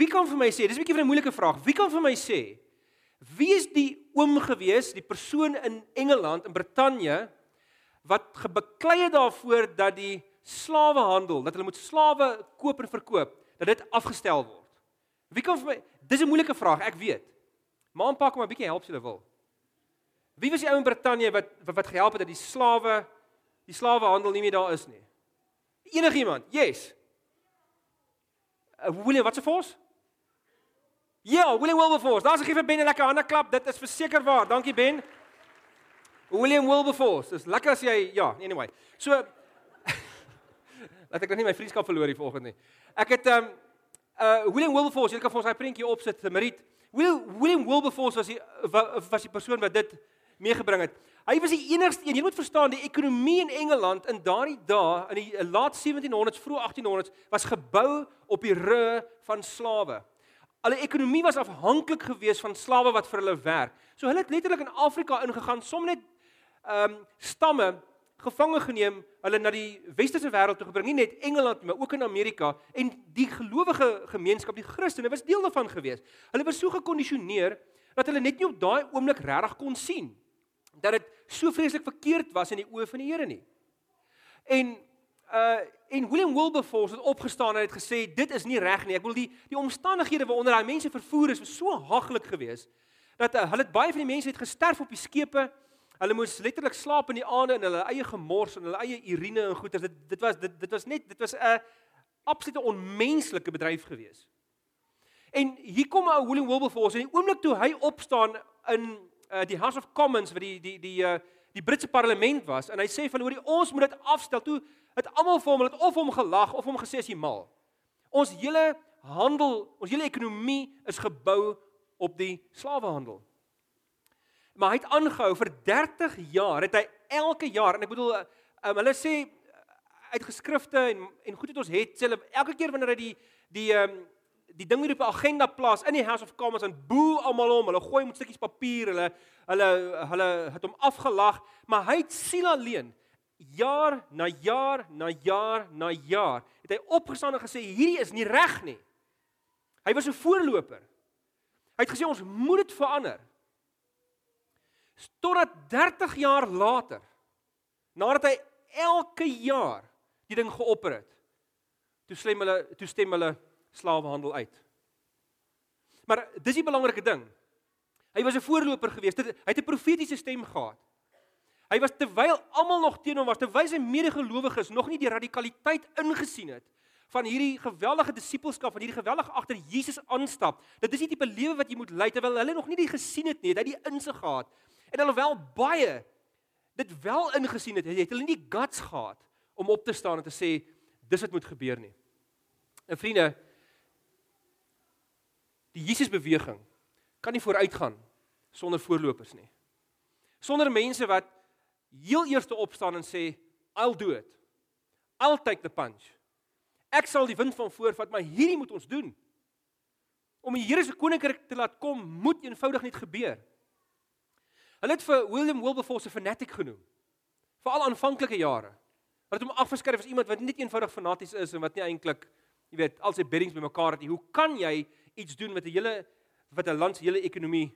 Wie kan vir my sê, dis 'n bietjie van 'n moeilike vraag. Wie kan vir my sê wie is die oom gewees, die persoon in Engeland in Brittanje wat gebeklei het daarvoor dat die slawehandel, dat hulle moet slawe koop en verkoop, dat dit afgestel word? Wie kan vir my Dis 'n moeilike vraag, ek weet. Maar aanpak hom 'n bietjie help as jy wil. Wie was die ou in Brittanje wat wat gehelp het dat die slawe die slawehandel nie meer daar is nie? Enigiemand? Yes. Uh, William, wat se fors? Ja, William Wilberforce. Daar's 'n gee vir Ben 'n lekker hande klap. Dit is verseker waar. Dankie Ben. William Wilberforce. Dis lekker as jy ja, anyway. So laat ek nog nie my vriendskap verloor hier vanoggend nie. Ek het um uh William Wilberforce, jy kan vir ons daai prentjie opsit, Marit. William William Wilberforce was die was die persoon wat dit meegebring het. Hy was die enigste een. Jy moet verstaan, die ekonomie in Engeland in daardie dae in die laat 1700s, vroeg 1800s was gebou op die rug van slawe. Hulle ekonomie was afhanklik geweest van slawe wat vir hulle werk. So hulle het letterlik in Afrika ingegaan, som net ehm um, stamme gevange geneem, hulle na die westerse wêreld toe gebring, nie net Engeland maar ook in Amerika en die gelowige gemeenskap, die Christene was deel daarvan geweest. Hulle was so gekondisioneer dat hulle net nie op daai oomblik regtig kon sien dat dit so vreeslik verkeerd was in die oë van die Here nie. En uh en William Wilberforce het opgestaan en het gesê dit is nie reg nie. Ek wil die die omstandighede waaronder daai mense vervoer is so haglik geweest dat uh, hulle baie van die mense het gesterf op die skepe. Hulle moes letterlik slaap in die aande in hulle eie gemors en hulle eie urine en goeters. Dit dit was dit dit was net dit was 'n absolute onmenslike bedryf geweest. En hier kom ou William Wilberforce en die oomblik toe hy opstaan in uh, die House of Commons wat die die die uh, die Britse parlement was en hy sê van hoor ons moet dit afstel toe het almal vir hom het of hom gelag of hom gesê as jy mal. Ons hele handel, ons hele ekonomie is gebou op die slawehandel. Maar hy het aangehou vir 30 jaar het hy elke jaar en ek bedoel um, hulle sê uit geskrifte en en goed wat ons het sê hulle elke keer wanneer hy die die um, die ding hier op 'n agenda plaas in die House of Commons en boe almal om, hulle gooi met stukkies papier, hulle hulle hulle het hom afgelag, maar hy het siel alleen jaar na jaar na jaar na jaar het hy opgestaan en gesê hierdie is nie reg nie. Hy was 'n voorloper. Hy het gesê ons moet dit verander. Totdat 30 jaar later nadat hy elke jaar die ding geopper het, toe stem hulle toe stem hulle slawehandel uit. Maar dis die belangrike ding. Hy was 'n voorloper geweest. Hy het 'n profetiese stem gehad. Hy was terwyl almal nog teen hom was, terwyl sy medegelowiges nog nie die radikaliteit ingesien het van hierdie geweldige disippelskap van hierdie geweldige agter Jesus aanstap. Dit is nie tipe lewe wat jy moet lei terwyl hulle nog nie dit gesien het nie, het hy die insig gehad. En alhoewel baie dit wel ingesien het, het hulle nie guts gehad om op te staan en te sê dis wat moet gebeur nie. En vriende, Die Jesusbeweging kan nie vooruitgaan sonder voorlopers nie. Sonder mense wat heel eerste opstaan en sê I'll do it. Take the punch. Ek sal die wind van voorvat, maar hierdie moet ons doen. Om die Here se koninkryk te laat kom, moet eenvoudig net gebeur. Hulle het vir William Wilberforce 'n fanatic genoem. Vir al aanvanklike jare. Hulle het hom afgeskryf as iemand wat net eenvoudig fanaties is en wat nie eintlik, jy weet, al sy beddings bymekaar het nie. Hoe kan jy iets doen met 'n hele wat 'n land se hele ekonomie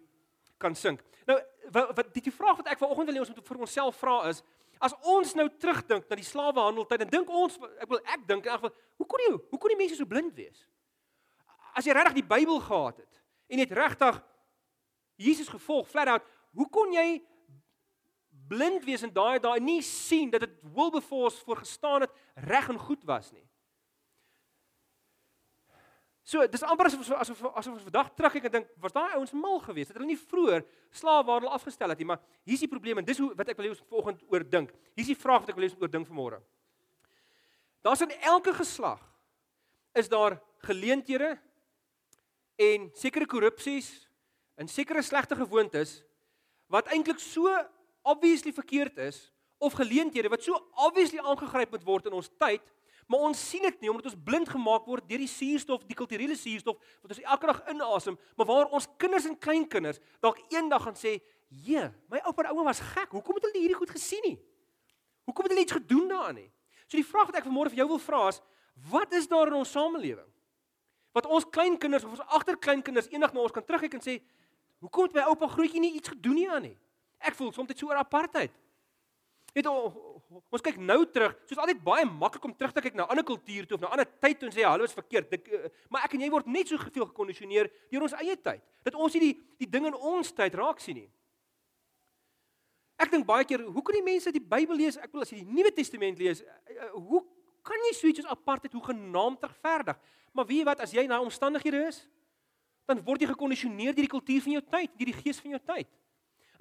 kan sink. Nou wat, wat die, die vraag wat ek vanoggend wil hê ons moet vir onsself vra is as ons nou terugdink na die slawehandeltyd en dink ons ek wil ek dink in elk geval hoe kon jy hoe kon die mense so blind wees? As jy regtig die Bybel gehad het en het regtig Jesus gevolg flat out, hoe kon jy blind wees en daai daai nie sien dat dit Wilberforce voorgestaan het reg en goed was nie? So, dis amper asof asof asof ons vandag terugkyk en dink, was daai ouens mal geweest? Het hulle nie vroeër slaafhandel afgestel het nie, maar hier's die probleem en dis hoe wat ek wil hê ons vanoggend oor dink. Hier's die vraag wat ek wil hê ons oor dink vanmôre. Daar's in elke geslag is daar geleenthede en sekere korrupsies en sekere slegte gewoontes wat eintlik so obviously verkeerd is of geleenthede wat so obviously aangegryp moet word in ons tyd Maar ons sien dit nie omdat ons blind gemaak word deur die suurstof, die kulturele suurstof wat ons elke dag inasem, maar waar ons kinders en kleinkinders dalk eendag gaan sê, "Jee, my oupa en ouma was gek. Hoekom het hulle hierdie goed gesien nie? Hoekom het hulle iets gedoen daaraan nie?" So die vraag wat ek vanmôre vir jou wil vra is, wat is daar in ons samelewing? Wat ons kleinkinders of ons agterkleinkinders eendag na ons kan terugkyk en sê, "Hoekom het my oupa grootjie nie iets gedoen nie aan nie?" Ek voel soms dit so oor apartheid. Weet ons kyk nou terug, soos altyd baie maklik om terug te kyk na ander kultuur toe of na ander tyd toe en sê, "Hallo, is verkeerd." Dik, uh, maar ek en jy word net so veel gekondisioneer deur ons eie tyd. Dat ons nie die die ding in ons tyd raak sien nie. Ek dink baie keer, hoe kan die mense die Bybel lees? Ek wil as jy die Nuwe Testament lees, eh, eh, hoe kan jy so iets as apartheid hoe genaamd regverdig? Maar weet jy wat, as jy na omstandighede is, dan word jy gekondisioneer deur die kultuur van jou tyd, deur die gees van jou tyd.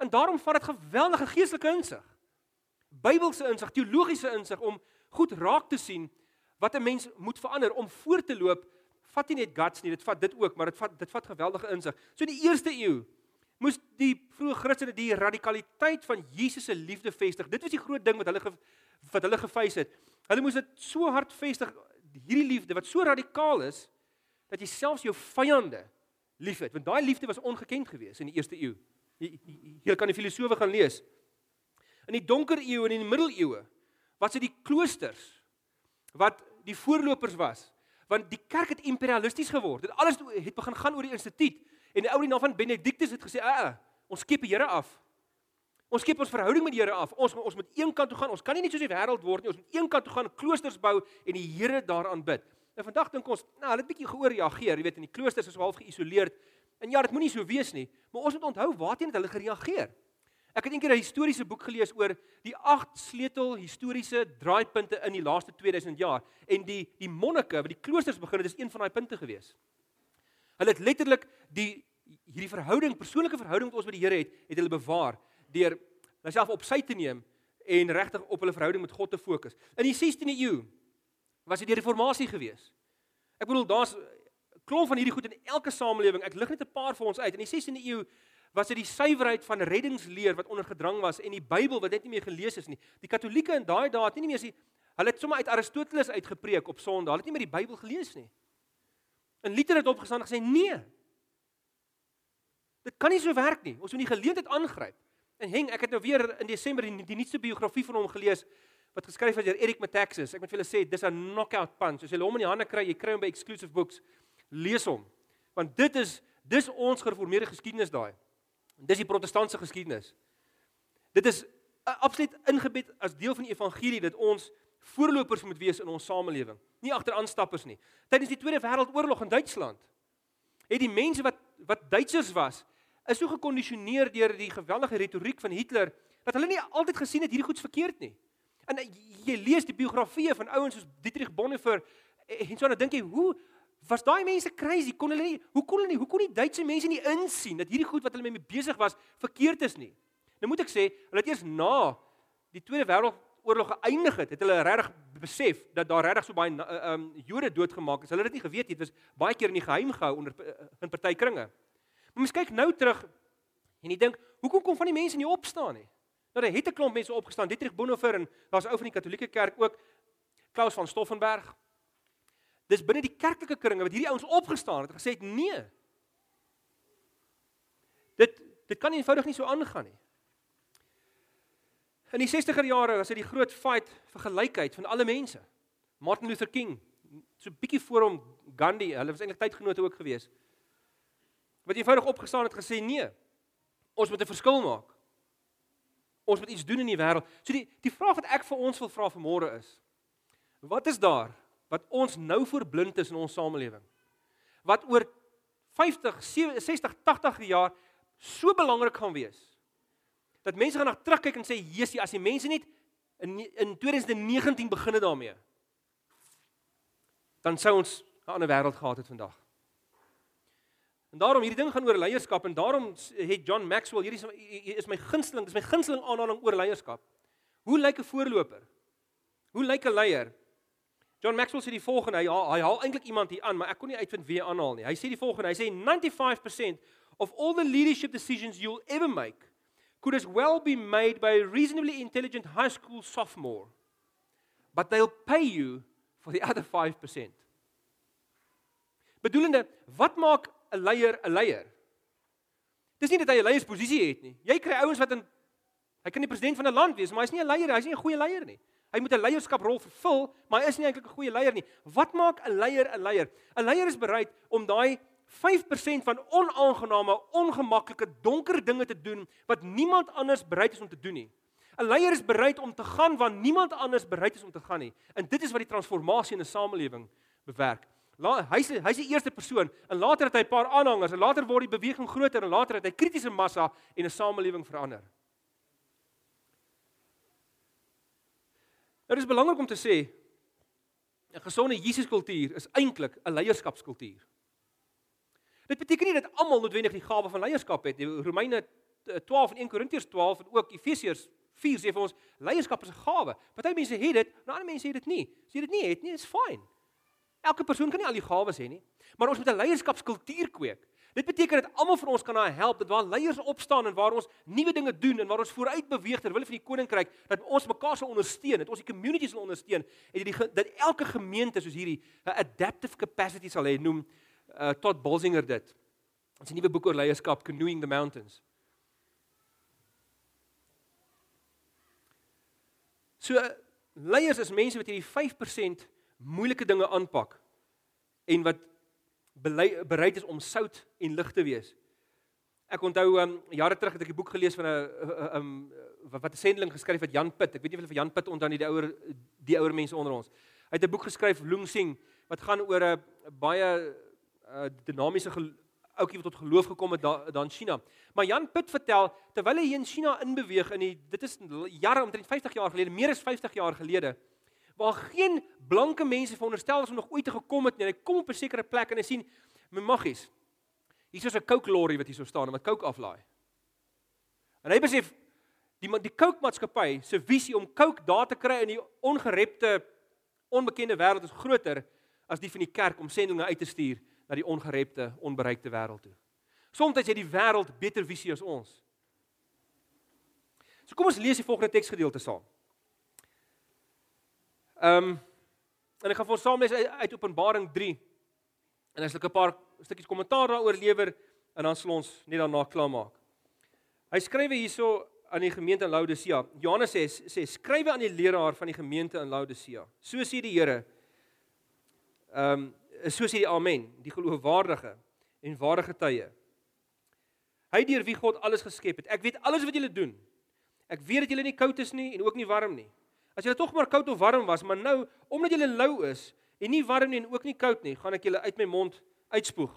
En daarom vat dit geweldige geestelike insig. Bybelse insig, teologiese insig om goed raak te sien wat 'n mens moet verander om voor te loop. Vat nie net guts nie, dit vat dit ook, maar dit vat dit vat geweldige insig. So in die eerste eeu moes die vroeë Christene die radikaliteit van Jesus se liefde vestig. Dit was die groot ding wat hulle wat hulle gefeis het. Hulle moes dit so hard vestig hierdie liefde wat so radikaal is dat jy selfs jou vyande liefhet. Want daai liefde was ongekend geweest in die eerste eeu. Jy kan die filosowe gaan lees. In die donker eeue en in die middeleeue was dit die kloosters wat die voorlopers was want die kerk het imperialisties geword. Dit alles het begin gaan oor die instituut. En die ou die naam van Benedictus het gesê, "Ag, ah, ons skep die Here af. Ons skep ons verhouding met die Here af. Ons ons moet een kant toe gaan. Ons kan nie net soos die wêreld word nie. Ons moet een kant toe gaan, kloosters bou en die Here daaraan bid." Nou vandag dink ons, nou, hulle het bietjie geoorreageer, jy weet, in die kloosters is half geïsoleerd. En ja, dit moenie so wees nie, maar ons moet onthou waarteen het hulle gereageer. Ek het eendag 'n historiese boek gelees oor die agt sleutel historiese draaipunte in die laaste 2000 jaar en die die monnike wat die kloosters begin het, is een van daai punte gewees. Hulle het letterlik die hierdie verhouding, persoonlike verhouding wat ons met die Here het, het hulle bewaar deur hulself op sy te neem en regtig op hulle verhouding met God te fokus. In die 16de eeu was dit die reformatie gewees. Ek bedoel daar's klomp van hierdie goed in elke samelewing. Ek lig net 'n paar vir ons uit. In die 16de eeu was dit die suiwerheid van reddingsleer wat onder gedrang was en die Bybel wat net nie meer gelees is nie. Die Katolieke in daai dae het nie meer as hulle het sommer uit Aristoteles uitgepreek op Sondag. Hulle het nie meer die Bybel gelees nie. En Luther het opgestaan en gesê nee. Dit kan nie so werk nie. Ons moet die geleentheid aangryp. En Heng, ek het nou weer in Desember die, die nuutste biografie van hom gelees wat geskryf is deur Eric Metaxas. Ek moet vir julle sê dis 'n knockout punch. As jy hom in die hande kry, jy kry hom by exclusive books. Lees hom. Want dit is dis ons gereformeerde geskiedenis daai. Dis die protestantse geskiedenis. Dit is absoluut ingebed as deel van die evangelie dat ons voorlopers moet wees in ons samelewing, nie agteraanstappers nie. Tydens die Tweede Wêreldoorlog in Duitsland het die mense wat wat Duitsers was, is so gekondisioneer deur die geweldige retoriek van Hitler dat hulle nie altyd gesien het hierdie goeds verkeerd nie. En jy lees die biografieë van ouens soos Dietrich Bonhoeffer en so dan dink jy, hoe was daai mense crazy? Kon hulle nie hoe kon hulle nie hoe kon die Duitse mense nie insien dat hierdie goed wat hulle mee besig was verkeerd is nie? Nou moet ek sê, hulle het eers na die Tweede Wêreld oorlog geëindig het, het hulle regtig besef dat daar regtig so baie uh, um Jode doodgemaak is. Hulle het dit nie geweet. Dit was baie keer in die geheim gehou onder uh, in party kringe. Maar mens kyk nou terug en jy dink, hoekom kom van die mense nie opstaan nie? Nou daar het 'n klomp mense opgestaan. Dietrich Bonhoeffer en daar's ou van die Katolieke Kerk ook Klaus van Stoffenberg. Dis binne die kerklike kringe wat hierdie ouens opgestaan het en gesê het nee. Dit dit kan eenvoudig nie so aangaan nie. In die 60er jare was dit die groot fight vir gelykheid van alle mense. Martin Luther King, so bietjie voor hom Gandhi, hulle was eintlik tydgenote ook geweest. Wat eenvoudig opgestaan het gesê nee. Ons moet 'n verskil maak. Ons moet iets doen in die wêreld. So die die vraag wat ek vir ons wil vra vanmôre is: Wat is daar wat ons nou verblind is in ons samelewing? Wat oor 50, 60, 80 jaar so belangrik gaan wees? dat mense gaan na terugkyk en sê Jesusie as die mense net in in 2019 begin het daarmee dan sou ons 'n ander wêreld gehad het vandag. En daarom hierdie ding gaan oor leierskap en daarom het John Maxwell hierdie is my gunsteling, dis my gunsteling aanhaling oor leierskap. Hoe lyk 'n voorloper? Hoe lyk 'n leier? John Maxwell sê die volgende, hy haal, hy haal eintlik iemand hier aan, maar ek kon nie uitvind wie hy aanhaal nie. Hy sê die volgende, hy sê 95% of all the leadership decisions you'll ever make could as well be made by a reasonably intelligent high school sophomore. But they'll pay you for the other 5%. Bedoelende, wat maak 'n leier 'n leier? Dis nie dat hy 'n leiersposisie het nie. Jy kry ouens wat in hy kan die president van 'n land wees, maar hy's nie 'n leier, hy's nie 'n goeie leier nie. Hy moet 'n leierskaprol vervul, maar hy is nie eintlik 'n goeie leier nie. Wat maak 'n leier 'n leier? 'n Leier is bereid om daai 5% van onaangename, ongemaklike, donker dinge te doen wat niemand anders bereid is om te doen nie. 'n Leier is bereid om te gaan waar niemand anders bereid is om te gaan nie. En dit is wat die transformasie in 'n samelewing bewerk. Hy's hy's die eerste persoon en later het hy 'n paar aanhangers en later word die beweging groter en later het hy kritiese massa en 'n samelewing verander. Dit is belangrik om te sê 'n gesonde Jesuskultuur is eintlik 'n leierskapskultuur. Dit beteken nie dat almal noodwendig die gawe van leierskap het. Die Romeine 12 en 1 Korintiërs 12 en ook Efesiërs 4 sê vir ons leierskap is 'n gawe. Party mense het dit, en ander mense het dit nie. As jy dit nie het nie, is fyn. Elke persoon kan nie al die gawes hê nie, maar ons moet 'n leierskapskultuur kweek. Dit beteken dat almal van ons kan daai help dat waar leiers opstaan en waar ons nuwe dinge doen en waar ons vooruit beweeg ter wille van die koninkryk dat ons mekaar sal ondersteun, dat ons die communities sal ondersteun en dat, dat elke gemeente soos hierdie 'n adaptive capacity sal hê noem uh, tot Bolsinger dit. Ons nuwe boek oor leierskap, Canoeing the Mountains. So leiers is mense wat hierdie 5% moeilike dinge aanpak en wat bereid is om sout en lig te wees. Ek onthou um jare terug het ek 'n boek gelees van 'n um wat 'n sendeling geskryf het Jan Pit. Ek weet nie of jy van Jan Pit onthou nie, die ouer die ouer mense onder ons. Hy het 'n boek geskryf Loong Sing wat gaan oor 'n baie uh, dinamiese ouetjie wat tot geloof gekom het daar da in China. Maar Jan Pit vertel terwyl hy in China inbeweeg in die dit is jare omtrent 50 jaar gelede, meer as 50 jaar gelede, waar geen blanke mense veronderstel is om nog ooit te gekom het nie. Hy kom op 'n sekere plek en hy sien my maggies. Hier is 'n Coke lorry wat hier so staan en wat Coke aflaai. En hy besef die die Coke maatskappy se visie om Coke daar te kry in die ongerepte onbekende wêreld is groter as die van die kerk om sendinge uit te stuur na die ongerepte, onbereikte wêreld toe. Soms het die wêreld beter visie as ons. So kom ons lees die volgende teksgedeelte saam. Ehm um, en ek gaan vir ons saam lees uit, uit Openbaring 3. En as ek 'n paar stukkies kommentaar daaroor lewer en dan sal ons net daarna klaarmaak. Hy skryf hierso aan die gemeente in Laodicea. Johannes sê sê skrywe aan die leraar van die gemeente in Laodicea. So sê die Here. Ehm um, so sê die Amen, die geloofwaardige en ware getuie. Hy deur wie God alles geskep het. Ek weet alles wat julle doen. Ek weet dat julle nie koud is nie en ook nie warm nie. As julle tog maar koud of warm was, maar nou omdat julle lou is en nie warm nie en ook nie koud nie, gaan ek julle uit my mond uitspoeg.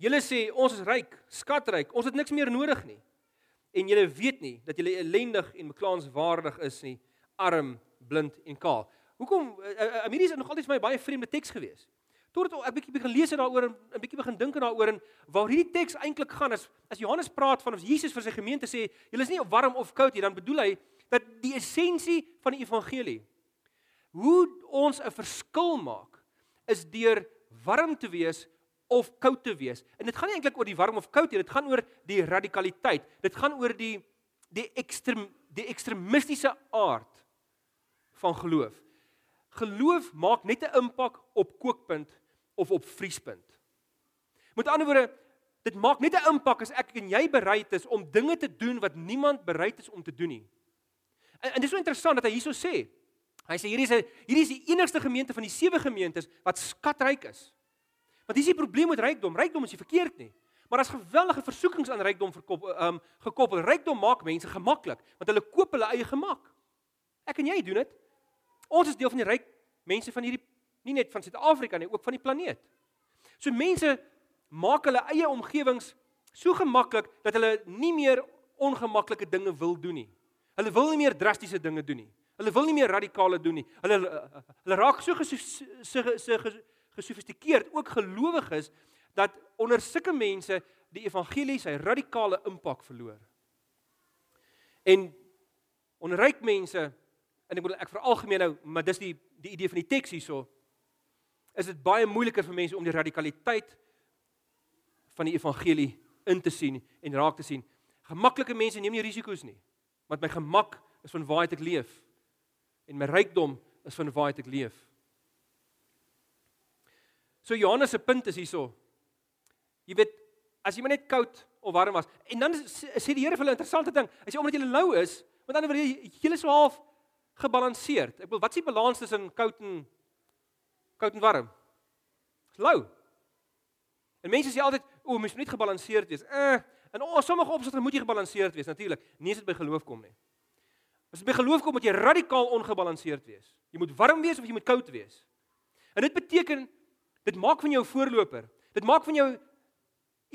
Julle sê ons is ryk, skatryk, ons het niks meer nodig nie. En julle weet nie dat julle ellendig en beklaanswaardig is nie, arm, blind en kaal. Hoekom Amiris is nog altyd vir my baie vreemde teks gewees. Totdat ek bietjie begin lees daaroor en 'n bietjie begin dink daaroor en waar hierdie teks eintlik gaan is as Johannes praat van of Jesus vir sy gemeente sê, julle is nie warm of koud nie, dan bedoel hy dat die essensie van die evangelie hoe ons 'n verskil maak is deur warm te wees of koud te wees. En dit gaan nie eintlik oor die warm of koud nie, dit gaan oor die radikaliteit. Dit gaan oor die die ekstrem die ekstremistiese aard van geloof. Geloof maak net 'n impak op kookpunt of op vriespunt. Met ander woorde, dit maak net 'n impak as ek en jy bereid is om dinge te doen wat niemand bereid is om te doen nie. En, en dis so interessant dat hy hierso sê. Hy sê hierdie is hierdie is die enigste gemeente van die sewe gemeentes wat skatryk is. Want dis die probleem met rykdom. Rykdom is nie verkeerd nie. Maar as geweldige versoekings aan rykdom verkoppel, ehm um, gekoppel. Rykdom maak mense gemaklik want hulle koop hulle eie gemak. Ek en jy doen dit. Ons is deel van die ryk mense van hierdie nie net van Suid-Afrika nie, ook van die planeet. So mense maak hulle eie omgewings so gemaklik dat hulle nie meer ongemaklike dinge wil doen nie. Hulle wil nie meer drastiese dinge doen nie. Hulle wil nie meer radikale doen nie. Hulle hulle raak so gesofistikeerd ook gelowiges dat onder sulke mense die evangelie sy radikale impak verloor. En onder ryk mense en ek bedoel ek veralgemeen nou, maar dis die die idee van die teks hierso is dit baie moeiliker vir mense om die radikaliteit van die evangelie in te sien en raak te sien. Gemaklike mense neem nie risiko's nie want my gemak is van waar ek leef en my rykdom is van waar ek leef. So Johannes se punt is hierso. Jy weet, as jy maar net koud of warm was en dan sê die Here vir hulle interessante ding. Hy sê omdat jy lou is, met ander woorde jy is so half gebalanseerd. Ek bedoel, wat is die balans tussen koud en koud en warm? Dis lou. En mense sê altyd, o, mens moet net gebalanseerd wees. Eh, en o, sommige opsigte moet jy gebalanseerd wees natuurlik. Nie as dit by geloof kom nie. As dit by geloof kom, moet jy radikaal ongebalanseerd wees. Jy moet warm wees of jy moet koud wees. En dit beteken dit maak van jou voorloper. Dit maak van jou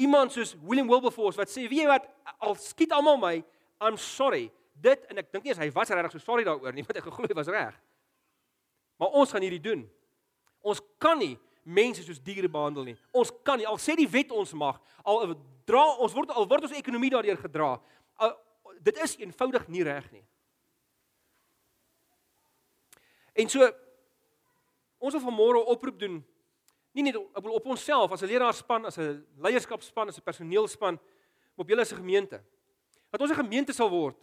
iemand soos William Wilberforce wat sê, "Wie wat al skiet almal my, I'm sorry." Dit en ek dink nie as hy was regtig so sorry daaroor nie, want ek geglo hy was reg. Maar ons gaan hierdie doen. Ons kan nie mense soos diere behandel nie. Ons kan nie al sê die wet ons mag, al dra ons word al word ons ekonomie daardeur gedra. Al, dit is eenvoudig nie reg nie. En so ons wil vanmôre oproep doen nie net op op onsself as 'n leraarspan, as 'n leierskapspan, as 'n personeelspan, maar op julle as 'n gemeente. Dat ons 'n gemeente sal word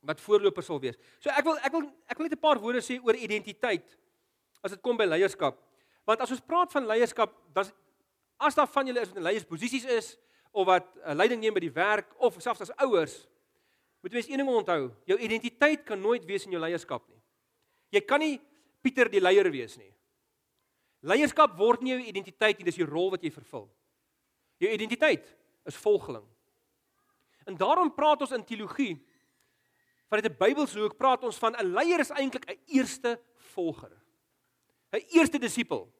wat voorloper sal wees. So ek wil ek wil ek wil net 'n paar woorde sê oor identiteit as dit kom by leierskap. Want as ons praat van leierskap, dan as daar van julle is wat in leiersposisies is of wat 'n uh, leiding neem by die werk of selfs as ouers, moet jy mens een ding onthou, jou identiteit kan nooit wees in jou leierskap nie. Jy kan nie Pieter die leier wees nie. Leierskap word nie jou identiteit nie, dis jou rol wat jy vervul. Jou identiteit is volgeling. En daarom praat ons in teologie vanuit 'n Bybelse hoek praat ons van 'n leier is eintlik 'n eerste volger. 'n Eerste disipel.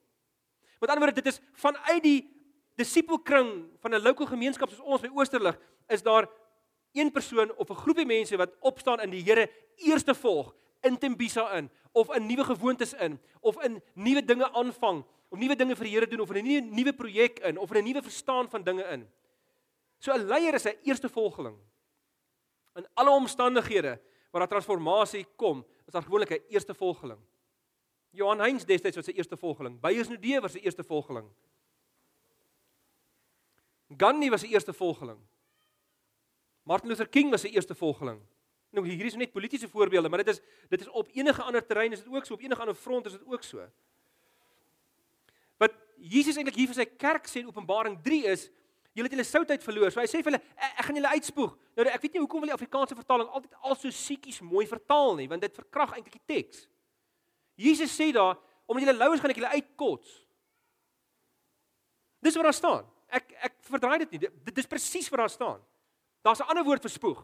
Met ander woorde, dit is vanuit die disipelkring van 'n lokale gemeenskap soos ons by Oosterlig, is daar een persoon of 'n groepie mense wat opstaan in die Here eerste volg in Tembisa in of in nuwe gewoontes in of in nuwe dinge aanvang of nuwe dinge vir die Here doen of in 'n nuwe nuwe projek in of in 'n nuwe verstaan van dinge in. So 'n leier is 'n eerste volgeling. In alle omstandighede waar daar transformasie kom, is daar gewoonlik 'n eerste volgeling. Johan Heinz destyds was sy eerste volgeling. Beyers Nudee was sy eerste volgeling. Gandhi was sy eerste volgeling. Martin Luther King was sy eerste volgeling. Nou hier is net politieke voorbeelde, maar dit is dit is op enige ander terrein is dit ook so, op enige ander front is dit ook so. Wat Jesus eintlik hier vir sy kerk sê in Openbaring 3 is, julle het julle southeid verloor. So hy sê vir hulle, ek, ek gaan julle uitspoeg. Nou ek weet nie hoekom wil die Afrikaanse vertaling altyd al so siekies mooi vertaal nie, want dit verkrag eintlik die teks. Jesus sê daar, omdat julle louers gaan ek julle uitkots. Dis wat daar staan. Ek ek verdraai dit nie. Dit, is presies wat daar staan. Daar's 'n ander woord vir spoeg.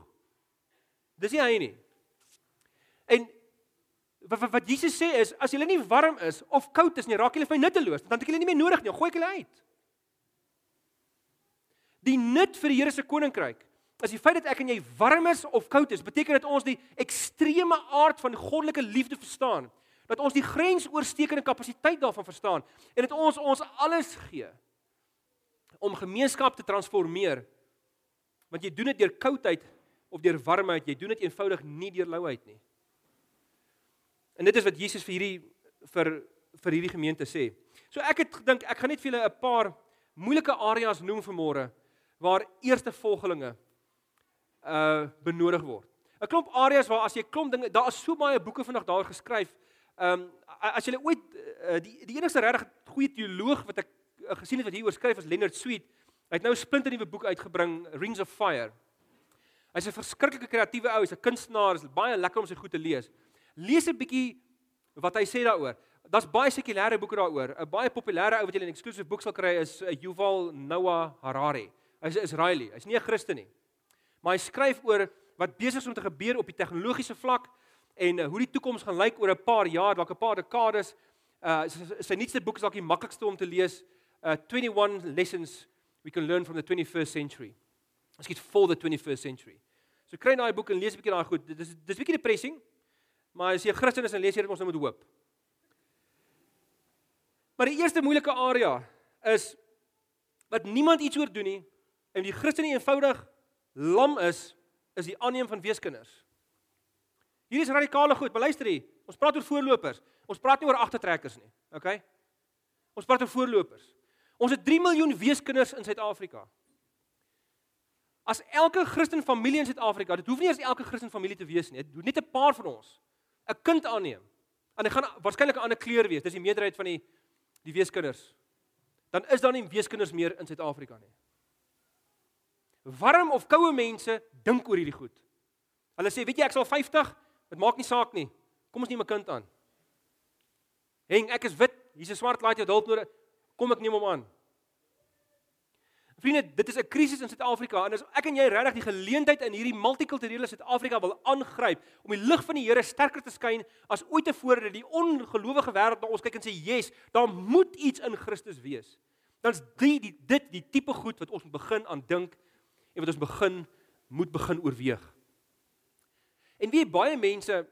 Dis nie hy nie. En wat, wat Jesus sê is as julle nie warm is of koud is nie, raak julle vir my nutteloos, dan het ek julle nie meer nodig nie, gooi ek julle uit. Die nut vir die Here se koninkryk is die feit dat ek en jy warm is of koud is, beteken dat ons die ekstreme aard van goddelike liefde verstaan, dat ons die grensoorsteekende kapasiteit daarvan verstaan en dat ons ons alles gee om gemeenskap te transformeer. Want jy doen dit deur koudheid of deur warmheid, jy doen dit eenvoudig nie deur louheid nie. En dit is wat Jesus vir hierdie vir vir hierdie gemeente sê. So ek het gedink ek gaan net vir julle 'n paar moeilike areas noem vanmôre waar eerste volgelinge uh benodig word. 'n Klomp areas waar as jy klomp dinge, daar is so baie boeke vandag daar geskryf. Um as jy ooit uh, die die enigste regtig goeie teoloog wat ek uh, gesien het wat hieroor skryf is Leonard Sweet. Hy het nou 'n splinte nuwe boek uitgebring, Rings of Fire. Hy's 'n verskriklike kreatiewe ou, hy's 'n kunstenaar, is baie lekker om sy goed te lees. Lees 'n bietjie wat hy sê daaroor. Daar's baie sekulêre boeke daaroor. 'n Baie populêre ou wat jy in 'n eksklusiewe boek sal kry is eh, Yuval Noah Harari. Hy's 'n Israeli. Hy's nie 'n Christen nie. Maar hy skryf oor wat besig is om te gebeur op die tegnologiese vlak en uh, hoe die toekoms gaan lyk oor 'n paar jaar, dalk 'n paar dekades. Uh sy nuutste boek is dalk die maklikste om te lees. Uh 21 lessons we can learn from the 21st century. Miskien for the 21st century. So kry daai boek en lees 'n bietjie daai goed. Dis dis bietjie depressing. Maar as jy 'n Christen is en lees dit ons nou met hoop. Maar die eerste moeilike area is wat niemand iets oor doen nie en die Christen eenvoudig lam is, is die aanneem van weeskinders. Hier is radikale goed. Beluister hier. Ons praat oor voorlopers. Ons praat nie oor agtertrekkers nie. OK? Ons praat oor voorlopers. Ons het 3 miljoen weeskinders in Suid-Afrika. As elke Christen familie in Suid-Afrika, dit hoef nie eens elke Christen familie te wees nie. Dit net 'n paar van ons 'n kind aanneem. En hy gaan waarskynlik 'n ander kleur wees. Dis die meerderheid van die die weeskinders. Dan is daar nie weeskinders meer in Suid-Afrika nie. Warm of koue mense dink oor hierdie goed. Hulle sê, weet jy, ek sal 50, dit maak nie saak nie. Kom ons neem 'n kind aan. Heng, ek is wit. Hier's 'n swart laat jou hulp nodig. Kom ek neem hom aan. Vriende, dit is 'n krisis in Suid-Afrika en as ek en jy regtig die geleentheid in hierdie multikulturele Suid-Afrika wil aangryp om die lig van die Here sterker te skyn as ooit tevore dat die ongelowige wêreld na ons kyk en sê, "Yes, daar moet iets in Christus wees." Dan's die, die dit die tipe goed wat ons moet begin aan dink en wat ons begin moet begin oorweeg. En wie baie mense,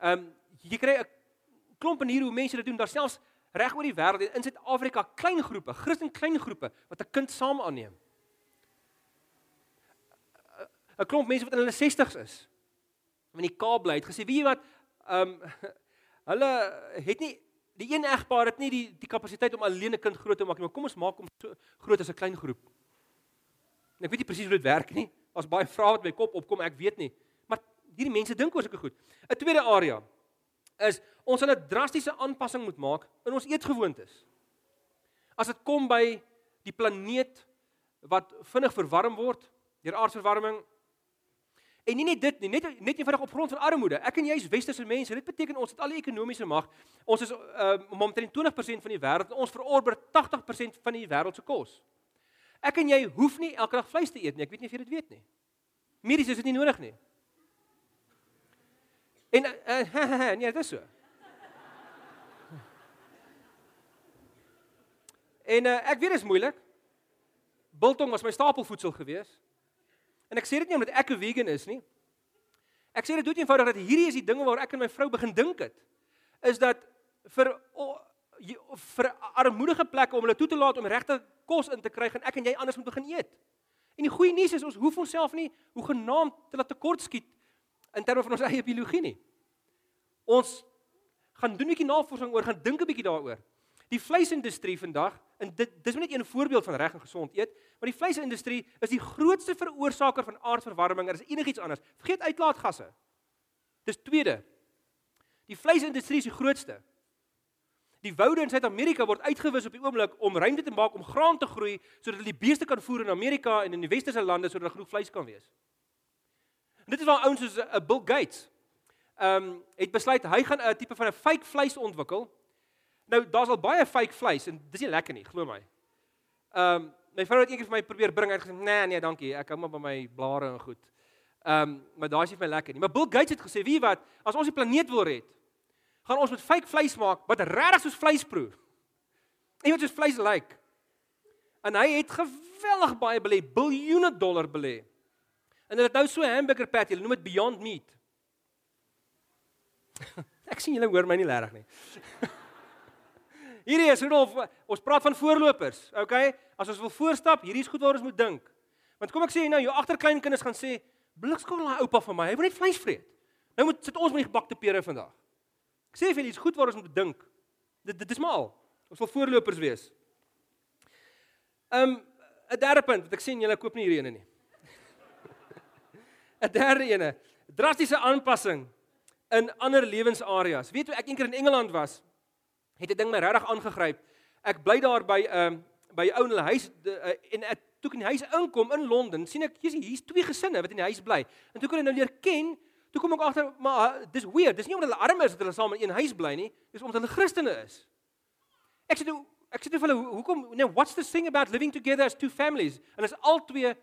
ehm um, jy kry 'n klomp maniere hoe mense dit doen, daar selfs reg oor die wêreld in Suid-Afrika klein groepe, Christen klein groepe wat 'n kind saam aanneem. 'n Klomp mense wat in hulle 60's is. In die Kaap bly het gesê, "Wie wat ehm um, hulle het nie die een egpaar het nie die die kapasiteit om alleen 'n kind groot te maak nie, maar kom ons maak hom so groot as 'n klein groep." En ek weet nie presies hoe dit werk nie. Daar's baie vrae wat my kop opkom, ek weet nie. Hierdie mense dink oor sulke goed. 'n Tweede area is ons sal 'n drastiese aanpassing moet maak in ons eetgewoontes. As dit kom by die planeet wat vinnig verwarm word deur aardverwarming en nie net dit nie, net net eenvoudig op grond van armoede. Ek en jy is westerse mense. Dit beteken ons het al die ekonomiese mag. Ons is uh omtrent 20% van die wêreld. Ons verorber 80% van die wêreld se kos. Ek en jy hoef nie elke dag vleis te eet nie. Ek weet nie of jy dit weet nie. Medies is dit nie nodig nie. En uh, uh, nee, dit is so. En uh, ek weet dit is moeilik. Biltong was my stapelvoedsel gewees. En ek sê dit nie omdat ek 'n vegan is nie. Ek sê dit dood eenvoudig dat hierdie is die dinge waar ek en my vrou begin dink het. Is dat vir oh, vir armoedige plekke om hulle toe te laat om regte kos in te kry en ek en jy anders moet begin eet. En die goeie nuus is ons hoef onsself nie hoe genaamd te laat tekort skiet in terme van ons eie biologie nie. Ons gaan doen 'n bietjie navorsing oor, gaan dink 'n bietjie daaroor. Die vleisindustrie vandag en dit dis net een voorbeeld van reg en gesond eet, maar die vleisindustrie is die grootste veroorsaker van aardverwarming. Er is enigiets anders. Vergeet uitlaatgasse. Dis tweede. Die vleisindustrie is die grootste. Die woude in Suid-Amerika word uitgewis op die oomblik om ruimte te maak om graan te groei sodat hulle die beeste kan voer in Amerika en in die westerse lande sodat daar genoeg vleis kan wees. En dit is waar ouens soos 'n uh, Bill Gates ehm um, het besluit hy gaan 'n tipe van 'n fake vleis ontwikkel. Nou daar's al baie fake vleis en dis nie lekker nie, glo my. Ehm um, my vrou het eendag vir my probeer bring en gesê nee nee, dankie, ek hou maar by my blare en goed. Ehm um, maar daai is nie vir my lekker nie. Maar Bill Gates het gesê, "Wie wat, as ons die planeet wil red, gaan ons met fake vleis maak wat regtig soos vleis proe." En wat soos vleis lyk. Like. En hy het geweldig baie belê, biljoene dollar belê. En hulle het nou so 'n hamburger patty, hulle noem dit Beyond Meat. Ek sien julle hoor my nie regtig nie. hierdie is Rudolf, ons praat van voorlopers, okay? As ons wil voorstap, hierdie is goed waar ons moet dink. Want kom ek sê nou, jou agterkleinkinders gaan sê, "Blikskol daai oupa van my, hy wil net vleis vreet." Nou moet sit ons met die gebakte pere vandag. Ek sê vir julle, dis goed waar ons moet dink. Dit dit is maar al. Ons wil voorlopers wees. Um 'n derde punt wat ek sien julle koop nie hierdie ene nie. 'n Derde ene, drastiese aanpassing in ander lewensareas. Weet jy, ek eendag in Engeland was, het 'n ding my regtig aangegryp. Ek bly daar by 'n um, by 'n ou hulle huis uh, en ek toe in die huis inkom in Londen, sien ek hier's twee gesinne wat in die huis bly. En toe kon ek nou leer ken, toe kom ek agter maar dis weird. Dis nie omdat hulle arm is dat hulle saam in een huis bly nie, dis omdat hulle Christene is. Ek sê toe ek sê toe vir hulle hoekom nou what's the thing about living together as two families? En is al twee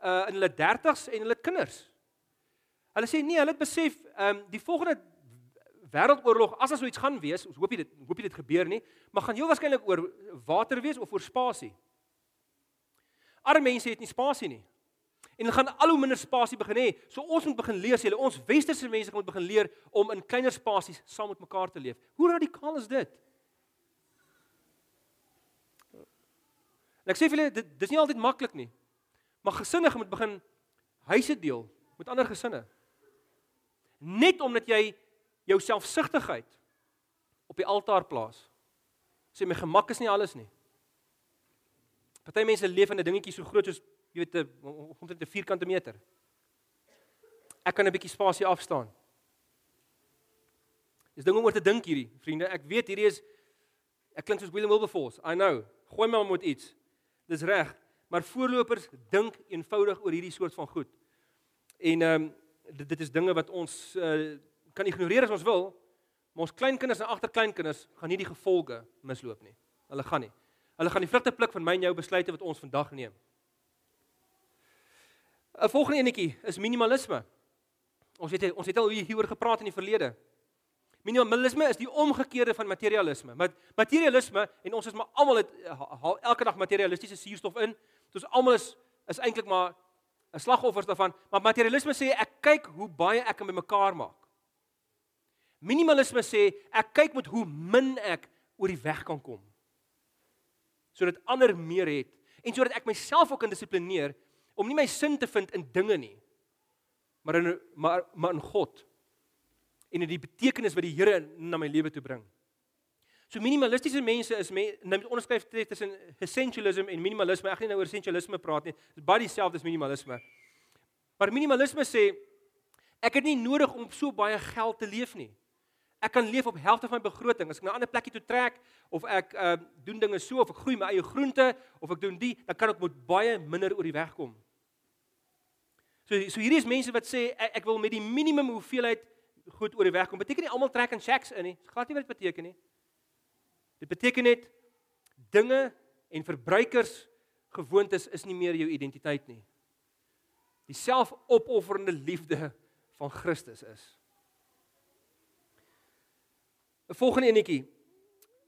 uh in hulle 30's en hulle kinders. Hulle sê nee, hulle het besef, ehm um, die volgende wêreldoorlog as as so iets gaan wees, ons hoop jy dit hoop jy dit gebeur nie, maar gaan heel waarskynlik oor water wees of oor spasie. Arme mense het nie spasie nie. En hulle gaan al hoe minder spasie begin hê. So ons moet begin leer, sê hulle, ons westerse mense moet begin leer om in kleiner spasies saam met mekaar te leef. Hoe radikaal is dit? En ek sê vir julle, dit dis nie altyd maklik nie. Maar gesinne moet begin huise deel met ander gesinne net omdat jy jou selfsugtigheid op die altaar plaas. Sê my gemak is nie alles nie. Party mense leef in 'n dingetjie so groot soos jy weet 'n omtrent 'n vierkante meter. Ek kan 'n bietjie spasie afstaan. Dis ding om oor te dink hierdie, vriende. Ek weet hierdie is ek klink soos William Wilberforce. I know. Gooi my met iets. Dis reg, maar voorlopers dink eenvoudig oor hierdie soort van goed. En ehm um, dit dit is dinge wat ons uh, kan ignoreer as ons wil, Maar ons kleinkinders en agterkleinkinders gaan nie die gevolge misloop nie. Hulle gaan nie. Hulle gaan die vrugte pluk van my en jou besluite wat ons vandag neem. 'n Volgende enetjie is minimalisme. Ons weet ons het al hieroor gepraat in die verlede. Minimalisme is die omgekeerde van materialisme. Met materialisme en ons is maar almal het haal elke dag materialistiese suurstof in. Ons almal is is eintlik maar 'n slagoffers daarvan, maar materialisme sê ek kyk hoe baie ek kan bymekaar maak. Minimalisme sê ek kyk met hoe min ek oor die weg kan kom. Sodat ander meer het en sodat ek myself ook kan dissiplineer om nie my sin te vind in dinge nie, maar in maar maar in God en in die betekenis wat die Here na my lewe toe bring. So minimalistiese mense is men, nou met onderskryf tussen essentialism en minimalisme. Ek gaan nie nou oor essentialisme praat nie. Dit is baie dieselfde as minimalisme. Maar minimalisme sê ek het nie nodig om so baie geld te leef nie. Ek kan leef op helfte van my begroting. As ek na 'n ander plekkie toe trek of ek uh doen dinge so of ek groei my eie groente of ek doen die, dan kan ek met baie minder oor die weg kom. So so hierdie is mense wat sê ek, ek wil met die minimum hoeveelheid goed oor die weg kom. Beteken nie almal trek in shacks in nie. Dit glad nie wat dit beteken nie. Dit beteken net dinge en verbruikers gewoontes is nie meer jou identiteit nie. Die selfopofferende liefde van Christus is. 'n Volgende enetjie.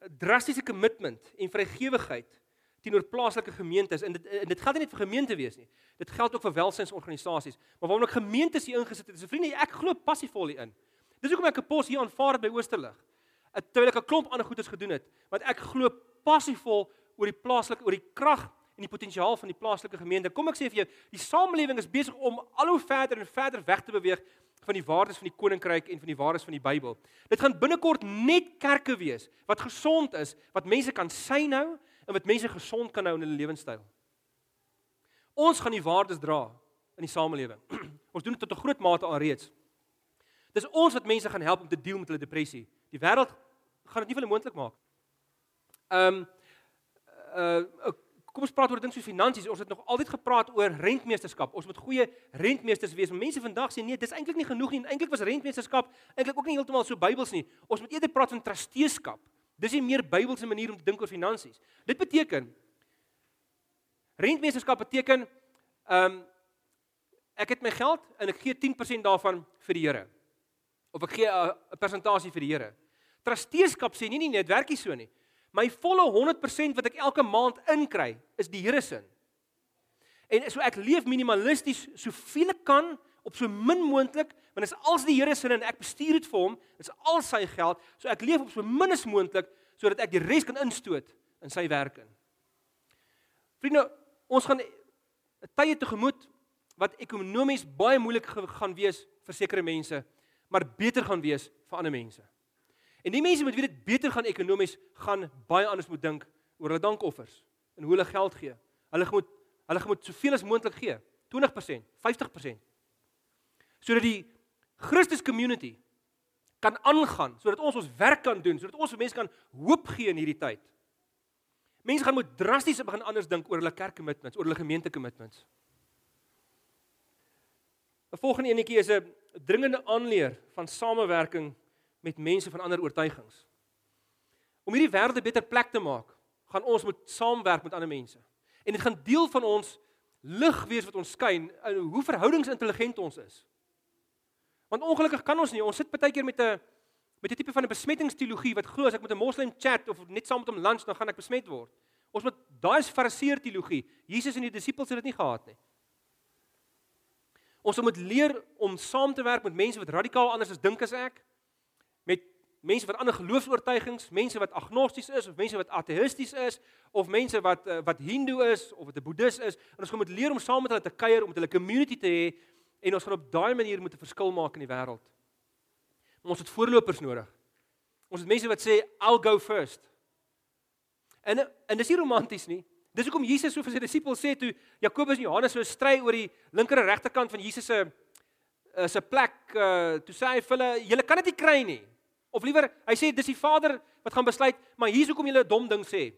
'n Drastiese kommitment en vrygewigheid teenoor plaaslike gemeentes en dit en dit gaan nie net vir gemeente wees nie. Dit geld ook vir welsynsorganisasies. Maar waarom ek gemeentes hier ingesit het, is vriende, ek glo passievol hierin. Dis hoekom ek 'n pos hier aanvaar het by Oosterlig terwyl ek 'n klomp ander goedes gedoen het, want ek glo passievol oor die plaaslike oor die krag en die potensiaal van die plaaslike gemeente. Kom ek sê vir jou, die samelewing is besig om al hoe verder en verder weg te beweeg van die waardes van die koninkryk en van die waardes van die Bybel. Dit gaan binnekort net kerke wees wat gesond is, wat mense kan syn hou en wat mense gesond kan hou in hulle lewenstyl. Ons gaan die waardes dra in die samelewing. Ons doen dit tot 'n groot mate alreeds. Dis ons wat mense gaan help om te deel met hulle depressie. Die wêreld gaan dit nie vir hulle moontlik maak. Ehm um, uh kom ons praat oor dinge soos finansies. Ons het nog altyd gepraat oor rentmeesterskap. Ons moet goeie rentmeesters wees. Mense vandag sê nee, dis eintlik nie genoeg nie. Eintlik was rentmeesterskap eintlik ook nie heeltemal so Bybels nie. Ons moet eerder praat van trusteeskap. Dis 'n meer Bybelse manier om te dink oor finansies. Dit beteken rentmeesterskap beteken ehm um, ek het my geld en ek gee 10% daarvan vir die Here. Of ek gee 'n persentasie vir die Here. Trusteeskap sê nie nie net werkie so nie. My volle 100% wat ek elke maand inkry, is die Here se. En so ek leef minimalisties soveel ek kan op so min moontlik, want dit is als die Here se en ek bestuur dit vir hom, dit is al sy geld, so ek leef op so min as moontlik sodat ek die res kan instoot in sy werk in. Vriende, ons gaan tye tegemoet wat ekonomies baie moeilik gaan wees vir sekere mense, maar beter gaan wees vir ander mense. En die mense met wie dit beter gaan ekonomies gaan baie anders moet dink oor hulle dankoffers en hoe hulle geld gee. Hulle moet hulle moet soveel as moontlik gee. 20%, 50%. Sodat die Christus community kan aangaan, sodat ons ons werk kan doen, sodat ons vir mense kan hoop gee in hierdie tyd. Mense gaan moet drasties begin anders dink oor hulle kerk commitments, oor hulle gemeente commitments. 'n Volgende enetjie is 'n dringende aanleer van samewerking met mense van ander oortuigings. Om hierdie wêreld 'n beter plek te maak, gaan ons moet saamwerk met ander mense. En dit gaan deel van ons lig wees wat ons skyn in hoe verhoudingsintelligent ons is. Want ongelukkig kan ons nie, ons sit baie keer met 'n met 'n tipe van 'n besmettingsteologie wat glo as ek met 'n moslim chat of net saam met hom lunch dan gaan ek besmet word. Ons moet daai is fariseer teologie. Jesus en die disippels het dit nie gehad nie. Ons moet leer om saam te werk met mense wat radikaal anders as dink as ek met mense wat ander geloofs-oortuigings, mense wat agnosties is of mense wat ateïsties is of mense wat uh, wat hindoe is of wat 'n boeddhis is en ons gaan moet leer om saam met hulle te kuier om met hulle community te hê en ons gaan op daai manier moet 'n verskil maak in die wêreld. Ons het voorlopers nodig. Ons het mense wat sê I'll go first. En en dis nie romanties nie. Dis hoekom Jesus so vir sy disippels sê toe Jakobus en Johannes so stry oor die linker en regterkant van Jesus se uh, se plek uh, toe sê hy vir hulle julle kan dit nie kry nie. Of liewer, hy sê dis die Vader wat gaan besluit, maar hier's hoekom jy 'n dom ding sê.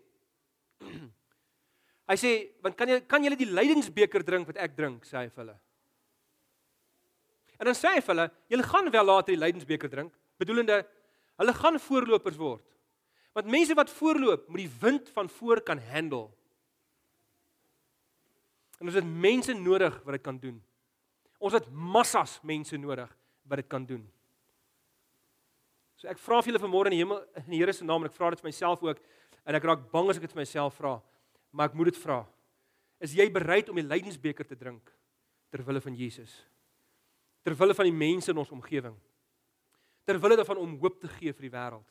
hy sê, want kan jy kan jy die lydingsbeker drink wat ek drink, sê hy vir hulle. En dan sê hy vir hulle, julle gaan wel later die lydingsbeker drink, bedoelende Hulle gaan voorlopers word. Want mense wat voorloop, moet die wind van voor kan handle. En ons het mense nodig wat dit kan doen. Ons het massas mense nodig wat dit kan doen. So ek vra vir julle vanmôre in die hemel in die Here se naam en ek vra dit vir myself ook en ek raak bang as ek dit vir myself vra, maar ek moet dit vra. Is jy bereid om die lydensbeker te drink ter wille van Jesus? Ter wille van die mense in ons omgewing? Ter wille daarvan om hoop te gee vir die wêreld?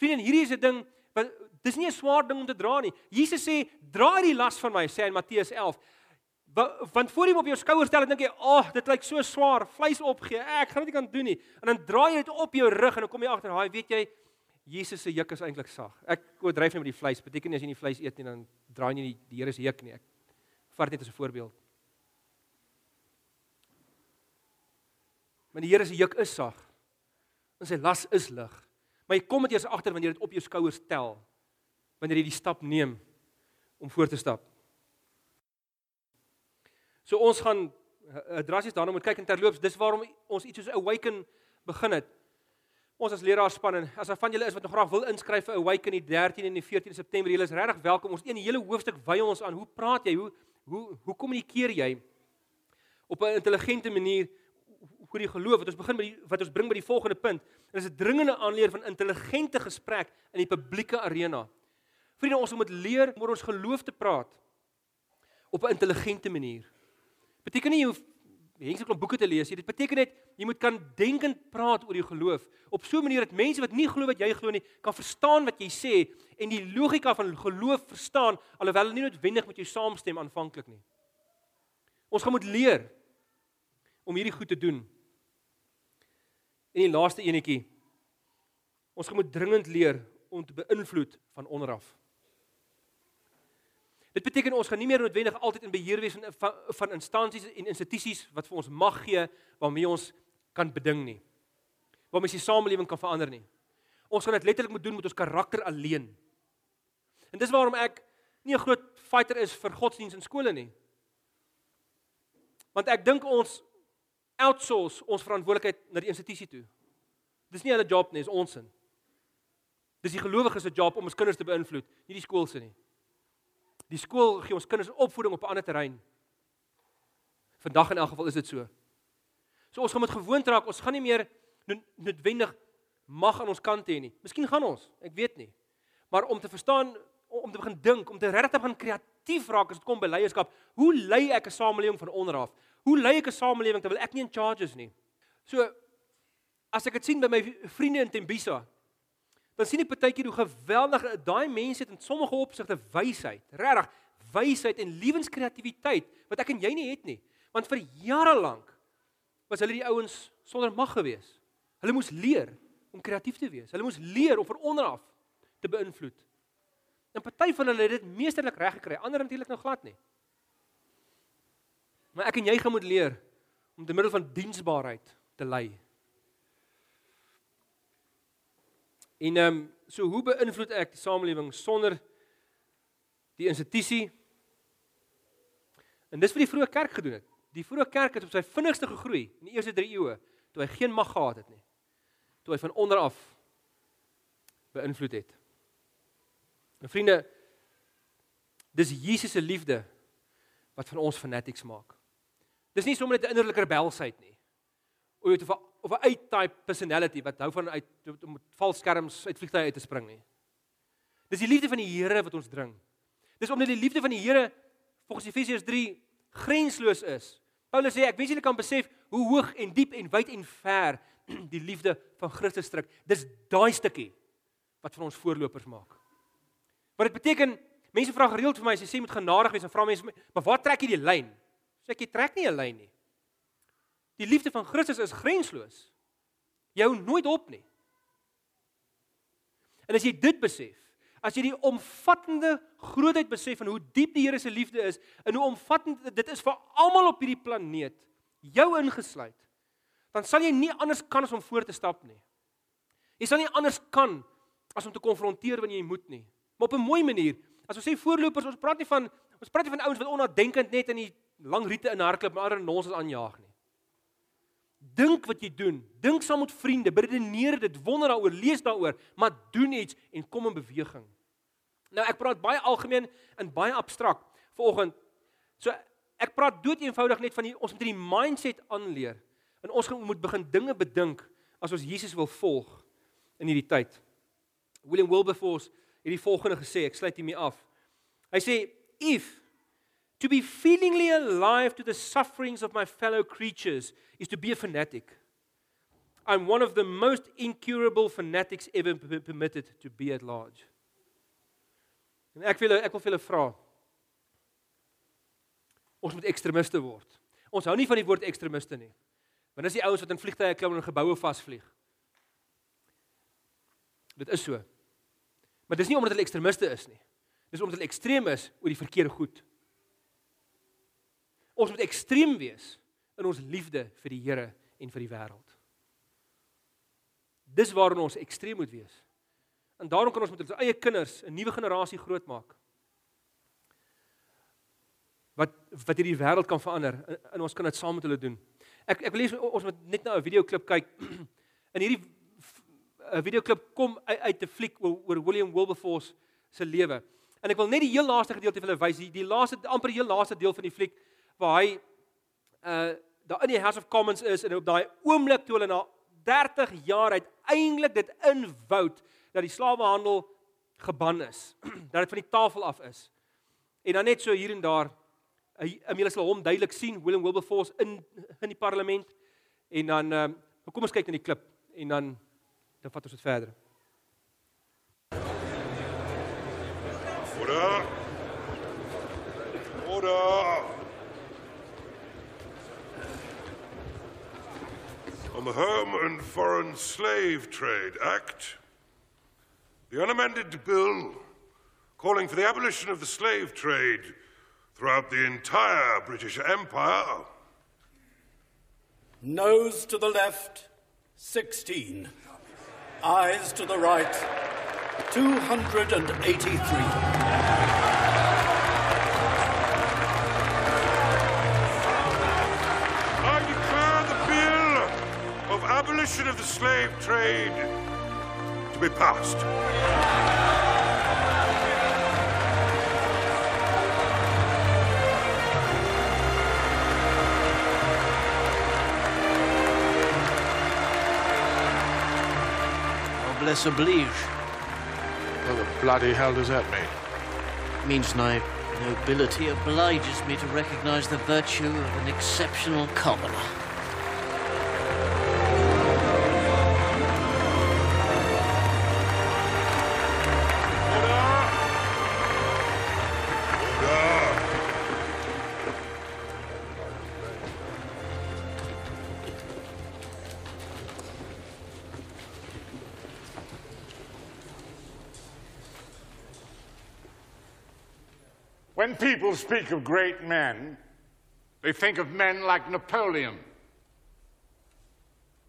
Vriende, hierdie is 'n ding wat dis nie 'n swaar ding om te dra nie. Jesus sê, "Dra die las van my," sê in Matteus 11 want voor jy hom op jou skouers stel, dink jy, "Ag, oh, dit lyk so swaar, vleis opgee. Ek gaan dit nie kan doen nie." En dan draai jy dit op jou rug en dan kom jy agter, "Haai, weet jy, Jesus se juk is eintlik sag." Ek oordryf net met die vleis. Beteken nie as jy nie vleis eet nie, dan draai jy nie die Here se juk nie. Ek vat dit as 'n voorbeeld. Maar die Here se juk is sag. En sy las is lig. Maar jy kom dit eers agter wanneer jy dit op jou skouers tel. Wanneer jy die stap neem om voort te stap. So ons gaan uh, drassies daarna moet kyk in terloops. Dis waarom ons iets soos Awaken begin het. Ons as leraarspan en as daar van julle is wat nog graag wil inskryf vir Awaken die 13 en die 14 September, julle is regtig welkom. Ons een hele hoofstuk wy ons aan hoe praat jy? Hoe hoe hoe kommunikeer jy op 'n intelligente manier oor die geloof? Wat ons begin met die wat ons bring by die volgende punt. Dit is 'n dringende aanleer van intelligente gesprek in die publieke arena. Vriende, ons moet leer om oor ons geloof te praat op 'n intelligente manier beteken nie jy hoef mense klop boeke te lees nie. Dit beteken net jy moet kan denkend praat oor jou geloof op so 'n manier dat mense wat nie glo wat jy glo nie, kan verstaan wat jy sê en die logika van geloof verstaan alhoewel hulle nie noodwendig met jou saamstem aanvanklik nie. Ons gaan moet leer om hierdie goed te doen. En die laaste enetjie. Ons gaan moet dringend leer om te beïnvloed van onderaf. Dit beteken ons gaan nie meer noodwendig altyd in beheer wees van van, van instansies en institusies wat vir ons mag gee waarmee ons kan beding nie. Waarmee ons die samelewing kan verander nie. Ons gaan dit letterlik moet doen met ons karakter alleen. En dis waarom ek nie 'n groot fighter is vir godsdiens in skole nie. Want ek dink ons outsource ons verantwoordelikheid na die institusie toe. Dis nie hulle job nie, dis ons se. Dis die gelowiges se job om ons kinders te beïnvloed, nie die skool se nie. Die skool gee ons kinders opvoeding op 'n ander terrein. Vandag in elk geval is dit so. So ons gaan met gewoond raak, ons gaan nie meer noodwendig mag aan ons kant hê nie. Miskien gaan ons, ek weet nie. Maar om te verstaan, om te begin dink, om te regtig begin kreatief raak as dit kom by leierskap, hoe lei ek 'n samelewing van onder af? Hoe lei ek 'n samelewing terwyl ek nie in charge is nie? So as ek dit sien by my vriende in Tembisa, dan sien ek partykeer hoe geweldig daai mense het in sommige opsigte wysheid, regtig wysheid en lewenskreatiwiteit wat ek en jy nie het nie. Want vir jare lank was hulle die ouens sonder mag gewees. Hulle moes leer om kreatief te wees. Hulle moes leer om van onder af te beïnvloed. En party van hulle het dit meesterlik reg gekry, ander natuurlik nou glad nie. Maar ek en jy gaan moet leer om te middel van diensbaarheid te lei. En ehm um, so hoe beïnvloed ek die samelewing sonder die institusie? En dis wat die vroeë kerk gedoen het. Die vroeë kerk het op sy vinnigste gegroei in die eerste 3 eeue toe hy geen mag gehad het nie. Toe hy van onder af beïnvloed het. En vriende, dis Jesus se liefde wat van ons fanatics maak. Dis nie sommer net 'n innerlike rebelsheid nie. O, jy het of 'n A-type personality wat hou van uit om valskerms uit vliegtye uit te spring nie. Dis die liefde van die Here wat ons dring. Dis omdat die liefde van die Here volgens Efesiërs 3 grensloos is. Paulus sê ek wens julle kan besef hoe hoog en diep en wyd en ver die liefde van Christus strek. Dis daai stukkie wat van ons voorlopers maak. Wat dit beteken, mense vra gereeld vir my as jy sê met genadig wees en vra mense maar waar trek jy die lyn? Sê ek jy trek nie 'n lyn nie. Die liefde van Christus is grensloos. Jy hou nooit op nie. En as jy dit besef, as jy die omvattende grootheid besef van hoe diep die Here se liefde is en hoe omvattend dit is vir almal op hierdie planeet, jou ingesluit, dan sal jy nie anders kan as om voor te stap nie. Jy sal nie anders kan as om te konfronteer wanneer jy moet nie. Maar op 'n mooi manier. As ons sê voorlopers, ons praat nie van ons praat nie van ouens wat onnadenkend net in die lang riete in hardloop maar ander nonsens aanjaag nie. Dink wat jy doen. Dink saam met vriende, beredeneer dit, wonder daaroor, lees daaroor, maar doen iets en kom in beweging. Nou ek praat baie algemeen en baie abstrakt vanoggend. So ek praat dood eenvoudig net van die ons moet die mindset aanleer. En ons moet begin dinge bedink as ons Jesus wil volg in hierdie tyd. William Wilberforce het die volgende gesê, ek sluit hiermee af. Hy sê if to be feelingly alive to the sufferings of my fellow creatures is to be a fanatic. I'm one of the most incurable fanatics ever permitted to be at large. En ek wil ek wil vir julle vra. Ons moet ekstremiste word. Ons hou nie van die woord ekstremiste nie. Want dis die ouens wat in vliegtye klim en in geboue vasvlieg. Dit is so. Maar dis nie omdat hulle ekstremiste is nie. Dis omdat hulle ekstreem is oor die verkeerde goed. Ons moet ekstreem wees in ons liefde vir die Here en vir die wêreld. Dis waarin ons ekstreem moet wees. En daarom kan ons met ons eie kinders 'n nuwe generasie grootmaak. Wat wat hierdie wêreld kan verander en ons kan dit saam met hulle doen. Ek ek wil lees ons moet net nou 'n videoklip kyk. In hierdie 'n videoklip kom uit, uit 'n fliek oor, oor William Wilberforce se lewe. En ek wil net die heel laaste gedeelte vir julle wys. Die, die laaste amper heel laaste deel van die fliek waar hy uh daar in die House of Commons is en op daai oomblik toe hulle na 30 jaar uiteindelik dit inwoud dat die slawehandel geban is, dat dit van die tafel af is. En dan net so hier en daar hy julle sal hom duidelik sien William Wilberforce in in die parlement en dan uh, kom ons kyk na die klip en dan dan vat ons dit verder. Order. Order. On the Home and Foreign Slave Trade Act, the unamended bill calling for the abolition of the slave trade throughout the entire British Empire. Nose to the left, 16. Eyes to the right, 283. Abolition of the slave trade to be passed. Noblesse oblige What the bloody hell does that mean? means my nobility obliges me to recognize the virtue of an exceptional commoner. When people speak of great men, they think of men like Napoleon,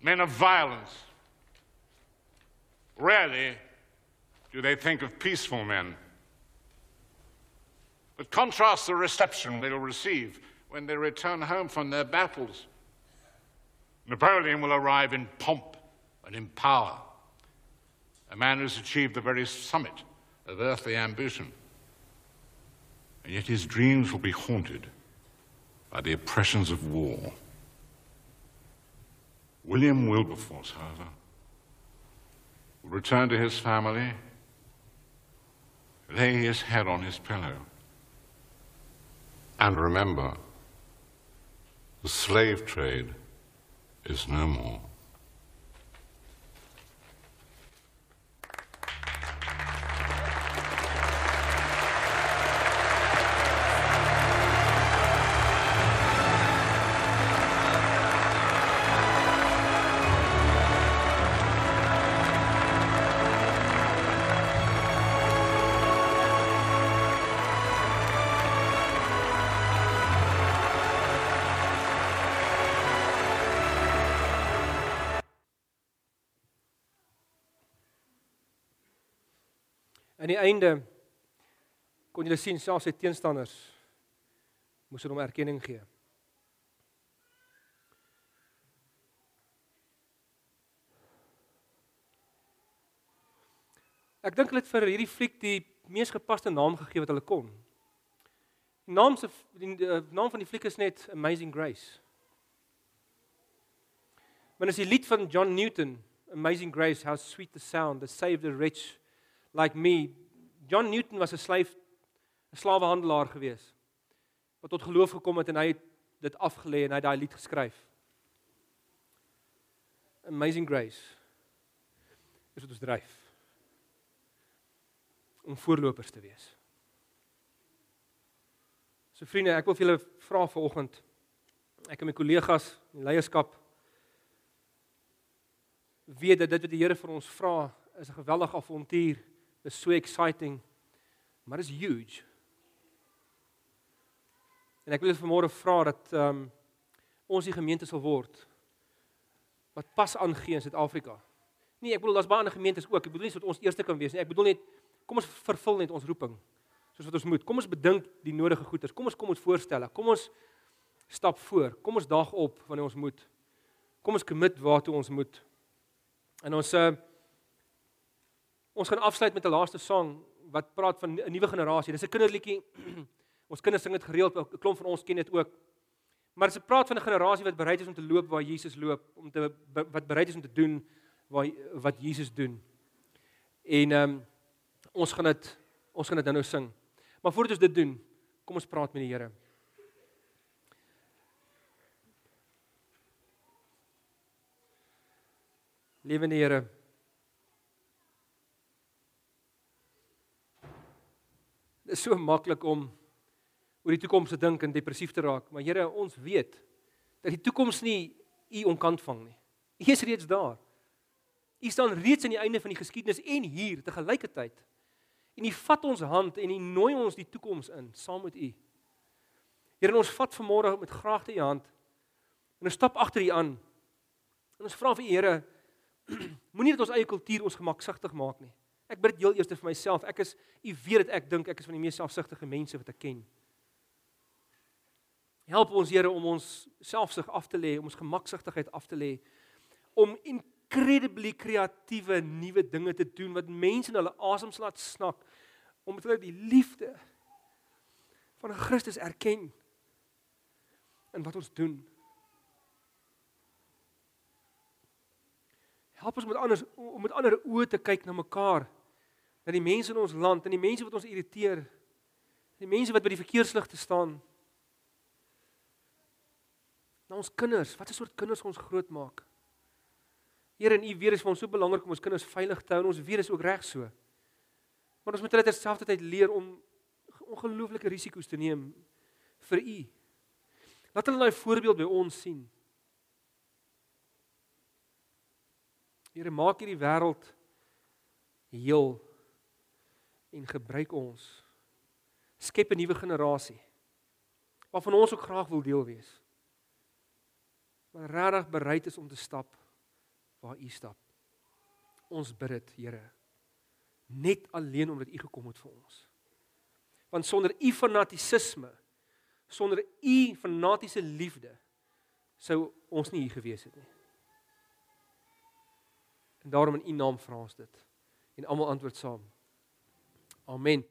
men of violence. Rarely do they think of peaceful men. But contrast the reception they will receive when they return home from their battles. Napoleon will arrive in pomp and in power, a man who's achieved the very summit of earthly ambition and yet his dreams will be haunted by the oppressions of war. William Wilberforce, however, will return to his family, lay his head on his pillow, and remember the slave trade is no more. Aan die einde kon julle sien selfs sy teenstanders moes hom erkenning gee. Ek dink hulle het vir hierdie fliek die mees gepaste naam gegee wat hulle kon. Die naam se die, die naam van die fliek is net Amazing Grace. Maar as die lied van John Newton, Amazing Grace, how sweet the sound that saved a wretch like me. John Newton was 'n slaaf 'n slawehandelaar gewees wat tot geloof gekom het en hy het dit afgelê en hy het daai lied geskryf. Amazing Grace. Is wat ons dryf om voorlopers te wees. So vriende, ek wil vir julle vra vanoggend ek en my kollegas in leierskap weet dat dit wat die Here vir ons vra is 'n geweldige avontuur. Dit is so exciting. Maar is huge. En ek wil vanmôre vra dat ehm um, ons die gemeente sal word wat pas aangee in Suid-Afrika. Nee, ek bedoel daar's baie ander gemeentes ook. Ek bedoel nie dat ons eerste kan wees nie. Ek bedoel net kom ons vervul net ons roeping soos wat ons moet. Kom ons bedink die nodige goeders. Kom ons kom ons voorstelle. Kom ons stap voor. Kom ons daag op wanneer ons moet. Kom ons commit waartoe ons moet. En ons uh ons gaan afsluit met 'n laaste sang wat praat van 'n nuwe generasie. Dis 'n kinderliedjie. ons kinders sing dit gereeld, 'n klomp van ons ken dit ook. Maar dit praat van 'n generasie wat bereid is om te loop waar Jesus loop, om te wat bereid is om te doen waar wat Jesus doen. En ehm um, ons gaan dit ons gaan dit nou-nou sing. Maar voordat ons dit doen, kom ons praat met die Here. Lewende Here. Dit is so maklik om oor die toekoms te dink en depressief te raak, maar Here, ons weet dat die toekoms nie u onkant vang nie. U is reeds daar. U staan reeds aan die einde van die geskiedenis en hier te gelykertyd. En u vat ons hand en u nooi ons die toekoms in saam met u. Here, ons vat vanmôre met graagte u hand en ons stap agter u aan. En ons vra vir u Here, Moenie dat ons eie kultuur ons gemaksigtig maak nie. Ek bid heel eers vir myself. Ek is u weet dat ek dink ek is van die mees selfsugtige mense wat ek ken. Help ons Here om ons selfsug af te lê, om ons gemaksigtigheid af te lê om incredibly kreatiewe nuwe dinge te doen wat mense in hulle asems laat snak om met hulle die liefde van Christus erken in wat ons doen. Help ons met anders om met ander oë te kyk na mekaar. Na die mense in ons land, en die mense wat ons irriteer. Die mense wat by die verkeersligte staan. Na ons kinders, wat 'n soort kinders ons grootmaak. Here en U weet dit is vir ons so belangrik om ons kinders veilig te hou en ons weet dit is ook reg so. Maar ons moet hulle terselfdertyd leer om ongelooflike risiko's te neem vir U. Laat hulle daai voorbeeld by ons sien. Here maak hierdie wêreld heel en gebruik ons. Skep 'n nuwe generasie waarvan ons ook graag wil deel wees. Maar regtig bereid is om te stap waar U stap. Ons bid dit, Here. Net alleen omdat U gekom het vir ons. Want sonder U fanatisisme, sonder U fanatiese liefde sou ons nie hier gewees het nie. En daarom in U naam vra ons dit. En almal antwoord saam. Amen.